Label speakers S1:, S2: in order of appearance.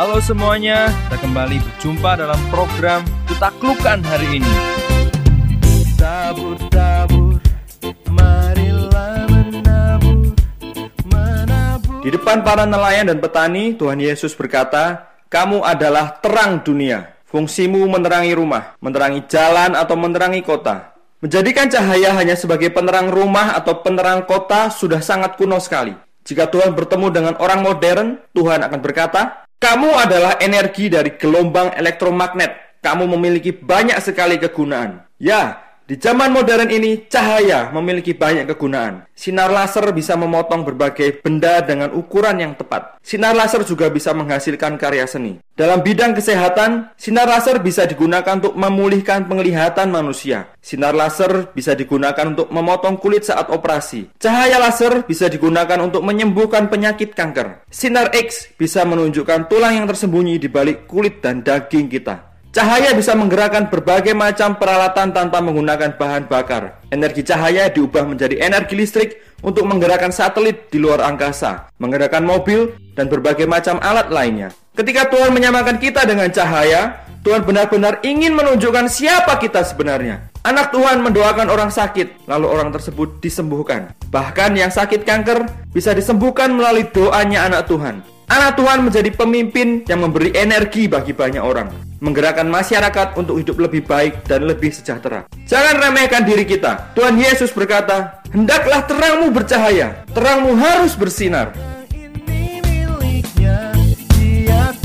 S1: Halo semuanya, kita kembali berjumpa dalam program Kutaklukan hari ini. Tabur-tabur, marilah menabur, menabur. Di depan para nelayan dan petani, Tuhan Yesus berkata, "Kamu adalah terang dunia. Fungsimu menerangi rumah, menerangi jalan atau menerangi kota." Menjadikan cahaya hanya sebagai penerang rumah atau penerang kota sudah sangat kuno sekali. Jika Tuhan bertemu dengan orang modern, Tuhan akan berkata, kamu adalah energi dari gelombang elektromagnet. Kamu memiliki banyak sekali kegunaan. Ya, di zaman modern ini, cahaya memiliki banyak kegunaan. Sinar laser bisa memotong berbagai benda dengan ukuran yang tepat. Sinar laser juga bisa menghasilkan karya seni. Dalam bidang kesehatan, sinar laser bisa digunakan untuk memulihkan penglihatan manusia. Sinar laser bisa digunakan untuk memotong kulit saat operasi. Cahaya laser bisa digunakan untuk menyembuhkan penyakit kanker. Sinar X bisa menunjukkan tulang yang tersembunyi di balik kulit dan daging kita. Cahaya bisa menggerakkan berbagai macam peralatan tanpa menggunakan bahan bakar. Energi cahaya diubah menjadi energi listrik untuk menggerakkan satelit di luar angkasa, menggerakkan mobil, dan berbagai macam alat lainnya. Ketika Tuhan menyamakan kita dengan cahaya, Tuhan benar-benar ingin menunjukkan siapa kita sebenarnya. Anak Tuhan mendoakan orang sakit, lalu orang tersebut disembuhkan. Bahkan yang sakit kanker bisa disembuhkan melalui doanya anak Tuhan. Anak Tuhan menjadi pemimpin yang memberi energi bagi banyak orang, menggerakkan masyarakat untuk hidup lebih baik dan lebih sejahtera. Jangan remehkan diri kita. Tuhan Yesus berkata, "Hendaklah terangmu bercahaya, terangmu harus bersinar." Ini miliknya, dia